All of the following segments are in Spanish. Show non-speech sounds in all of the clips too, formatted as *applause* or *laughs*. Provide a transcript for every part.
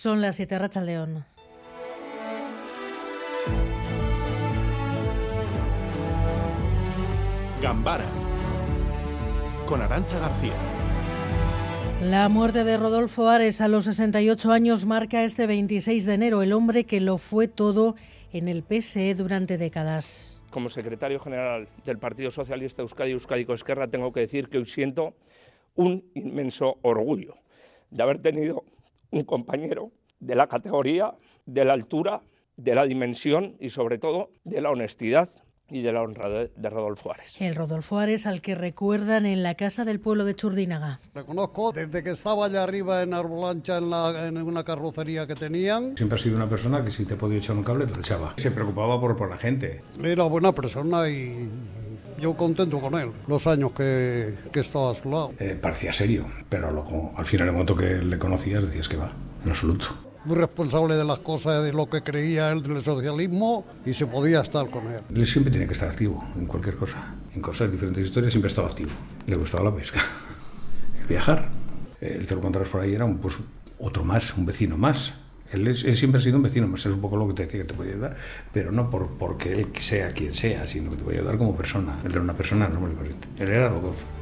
Son las 7 Racha León. Gambara con Arancha García. La muerte de Rodolfo Ares a los 68 años marca este 26 de enero, el hombre que lo fue todo en el PSE durante décadas. Como secretario general del Partido Socialista Euskadi Euskadi Esquerra tengo que decir que hoy siento un inmenso orgullo de haber tenido un compañero de la categoría, de la altura, de la dimensión y sobre todo de la honestidad y de la honra de, Rodolfo Ares. El Rodolfo Ares al que recuerdan en la casa del pueblo de Churdínaga. conozco desde que estaba allá arriba en Arbolancha en, en una carrocería que tenían. Siempre ha sido una persona que si te podía echar un cable te lo echaba. Se preocupaba por, por la gente. Era buena persona y yo contento con él, los años que, que estaba a su lado. Eh, parecía serio, pero al final, en el momento que le conocías, decías que va, en absoluto muy responsable de las cosas, de lo que creía él del socialismo y se podía estar con él. Él siempre tiene que estar activo en cualquier cosa, en cosas, diferentes historias, siempre estaba activo. Le gustaba la pesca, *laughs* viajar. El te lo encontrarás por ahí, era un, pues, otro más, un vecino más. Él, siempre ha sido un vecino más, es un poco lo que te decía que te podía ayudar, pero no por, porque él sea quien sea, sino que te puede ayudar como persona. Él era una persona normal y corriente. Él era Rodolfo.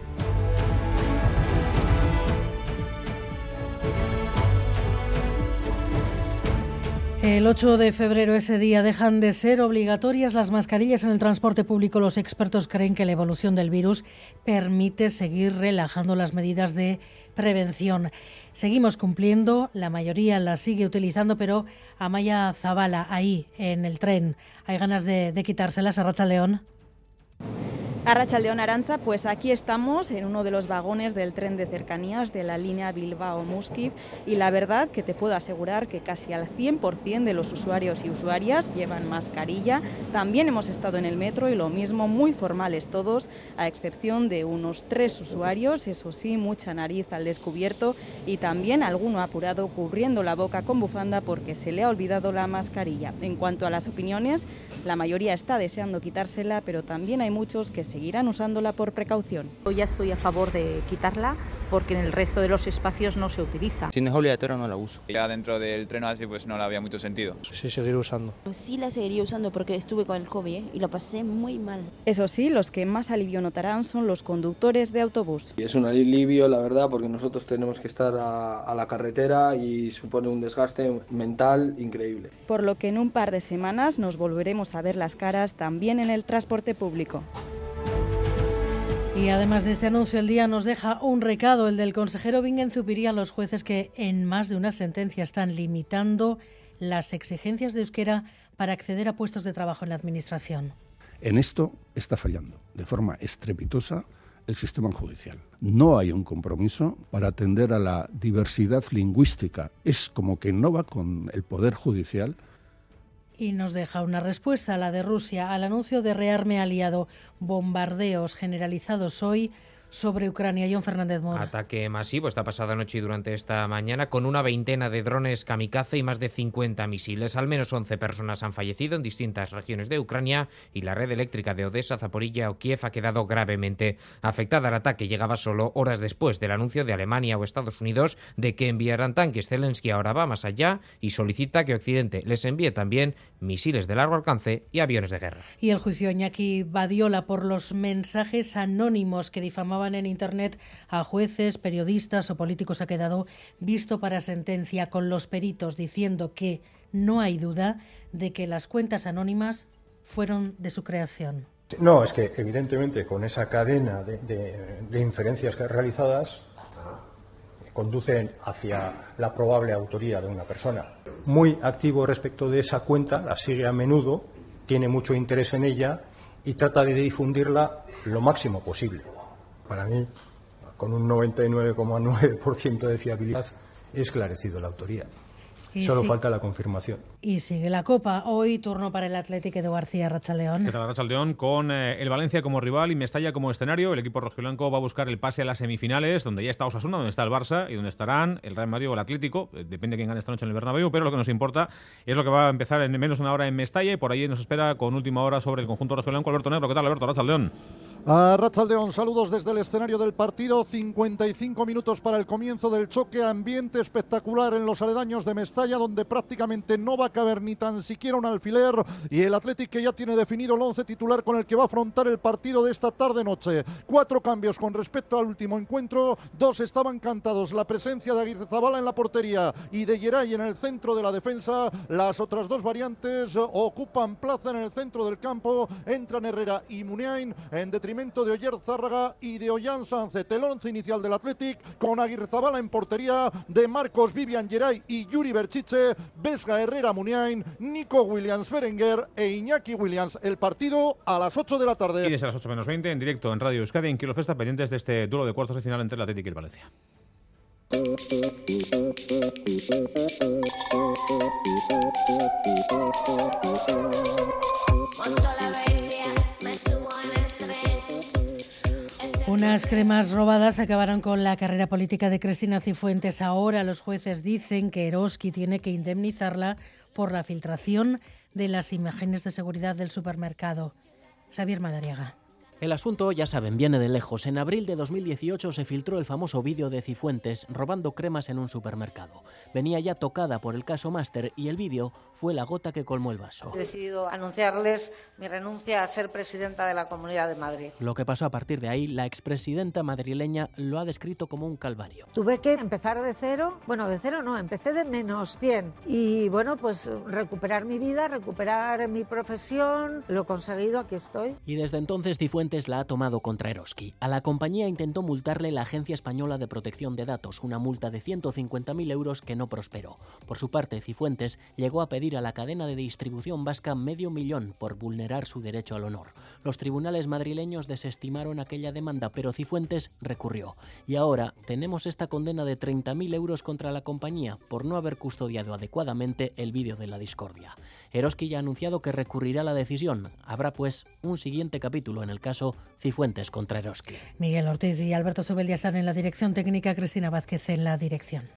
El 8 de febrero, ese día, dejan de ser obligatorias las mascarillas en el transporte público. Los expertos creen que la evolución del virus permite seguir relajando las medidas de prevención. Seguimos cumpliendo, la mayoría las sigue utilizando, pero Amaya Zabala, ahí en el tren, ¿hay ganas de, de quitárselas a Racha León? Arracha León Aranza, pues aquí estamos en uno de los vagones del tren de cercanías de la línea Bilbao-Musquiz y la verdad que te puedo asegurar que casi al 100% de los usuarios y usuarias llevan mascarilla. También hemos estado en el metro y lo mismo, muy formales todos, a excepción de unos tres usuarios, eso sí, mucha nariz al descubierto y también alguno apurado cubriendo la boca con bufanda porque se le ha olvidado la mascarilla. En cuanto a las opiniones, la mayoría está deseando quitársela, pero también hay muchos que seguirán usándola por precaución. Yo ya estoy a favor de quitarla porque en el resto de los espacios no se utiliza. Si no es obligatoria no la uso. Ya dentro del tren así pues no la había mucho sentido. Sí, seguir usando. Pues sí la seguiría usando porque estuve con el COVID ¿eh? y lo pasé muy mal. Eso sí, los que más alivio notarán son los conductores de autobús. Y es un alivio, la verdad, porque nosotros tenemos que estar a, a la carretera y supone un desgaste mental increíble. Por lo que en un par de semanas nos volveremos a ver las caras también en el transporte público. Y además de este anuncio, el día nos deja un recado, el del consejero Vingen Zupiría a los jueces que en más de una sentencia están limitando las exigencias de euskera para acceder a puestos de trabajo en la Administración. En esto está fallando de forma estrepitosa el sistema judicial. No hay un compromiso para atender a la diversidad lingüística. Es como que no va con el Poder Judicial y nos deja una respuesta, la de Rusia, al anuncio de rearme aliado. Bombardeos generalizados hoy sobre Ucrania. John Fernández Mora. Ataque masivo esta pasada noche y durante esta mañana con una veintena de drones kamikaze y más de 50 misiles. Al menos 11 personas han fallecido en distintas regiones de Ucrania y la red eléctrica de Odessa, Zaporilla o Kiev ha quedado gravemente afectada. El ataque llegaba solo horas después del anuncio de Alemania o Estados Unidos de que enviarán tanques. Zelensky ahora va más allá y solicita que Occidente les envíe también misiles de largo alcance y aviones de guerra. Y el juicio Iñaki Badiola por los mensajes anónimos que difamaban en Internet a jueces, periodistas o políticos ha quedado visto para sentencia con los peritos diciendo que no hay duda de que las cuentas anónimas fueron de su creación. No, es que evidentemente con esa cadena de, inferencias realizadas conducen hacia la probable autoría de una persona. Muy activo respecto de esa cuenta, la sigue a menudo, tiene mucho interés en ella y trata de difundirla lo máximo posible para mí, con un 99,9% de fiabilidad, he esclarecido la autoría. Solo falta la confirmación. Y sigue la Copa. Hoy turno para el Atlético de García Rachaldeón. ¿Qué tal, Rachaldeón? Con eh, el Valencia como rival y Mestalla como escenario, el equipo rojiblanco va a buscar el pase a las semifinales, donde ya está Osasuna, donde está el Barça y donde estarán el Real Madrid o el Atlético. Eh, depende de quién gane esta noche en el Bernabéu, pero lo que nos importa es lo que va a empezar en menos de una hora en Mestalla y por ahí nos espera con última hora sobre el conjunto rojiblanco Alberto Negro. ¿Qué tal, Alberto Rachaldeón? A Rachaldeón, saludos desde el escenario del partido. 55 minutos para el comienzo del choque. Ambiente espectacular en los aledaños de Mestalla, donde prácticamente no va a caber ni tan siquiera un alfiler. Y el Athletic que ya tiene definido el once titular con el que va a afrontar el partido de esta tarde-noche. Cuatro cambios con respecto al último encuentro. Dos estaban cantados. La presencia de Aguirre Zabala en la portería y de Geray en el centro de la defensa. Las otras dos variantes ocupan plaza en el centro del campo. Entran Herrera y Muniain en detrimento de Oyer Zárraga y de Ollán Sánchez. El once inicial del Athletic con Aguirre Zabala en portería de Marcos Vivian Geray y Yuri Berchiche, Vesga Herrera Muniain, Nico Williams Berenguer e Iñaki Williams. El partido a las 8 de la tarde. Y desde las 8 menos 20 en directo en Radio Euskadi en Kilo Festa pendientes de este duelo de cuartos de final entre el Athletic y el Valencia. Unas cremas robadas acabaron con la carrera política de Cristina Cifuentes. Ahora los jueces dicen que Eroski tiene que indemnizarla por la filtración de las imágenes de seguridad del supermercado. Xavier Madariaga. El asunto, ya saben, viene de lejos. En abril de 2018 se filtró el famoso vídeo de Cifuentes robando cremas en un supermercado. Venía ya tocada por el caso Máster y el vídeo fue la gota que colmó el vaso. He decidido anunciarles mi renuncia a ser presidenta de la Comunidad de Madrid. Lo que pasó a partir de ahí, la expresidenta madrileña lo ha descrito como un calvario. Tuve que empezar de cero, bueno, de cero no, empecé de menos 100 y bueno, pues recuperar mi vida, recuperar mi profesión, lo he conseguido, aquí estoy. Y desde entonces La ha tomado contra Eroski. A la compañía intentó multarle la Agencia Española de Protección de Datos, una multa de 150.000 euros que no prosperó. Por su parte, Cifuentes llegó a pedir a la cadena de distribución vasca medio millón por vulnerar su derecho al honor. Los tribunales madrileños desestimaron aquella demanda, pero Cifuentes recurrió. Y ahora tenemos esta condena de 30.000 euros contra la compañía por no haber custodiado adecuadamente el vídeo de la discordia. Eroski ya ha anunciado que recurrirá a la decisión. Habrá pues un siguiente capítulo en el caso Cifuentes contra Eroski. Miguel Ortiz y Alberto Zubeldia están en la dirección técnica, Cristina Vázquez en la dirección.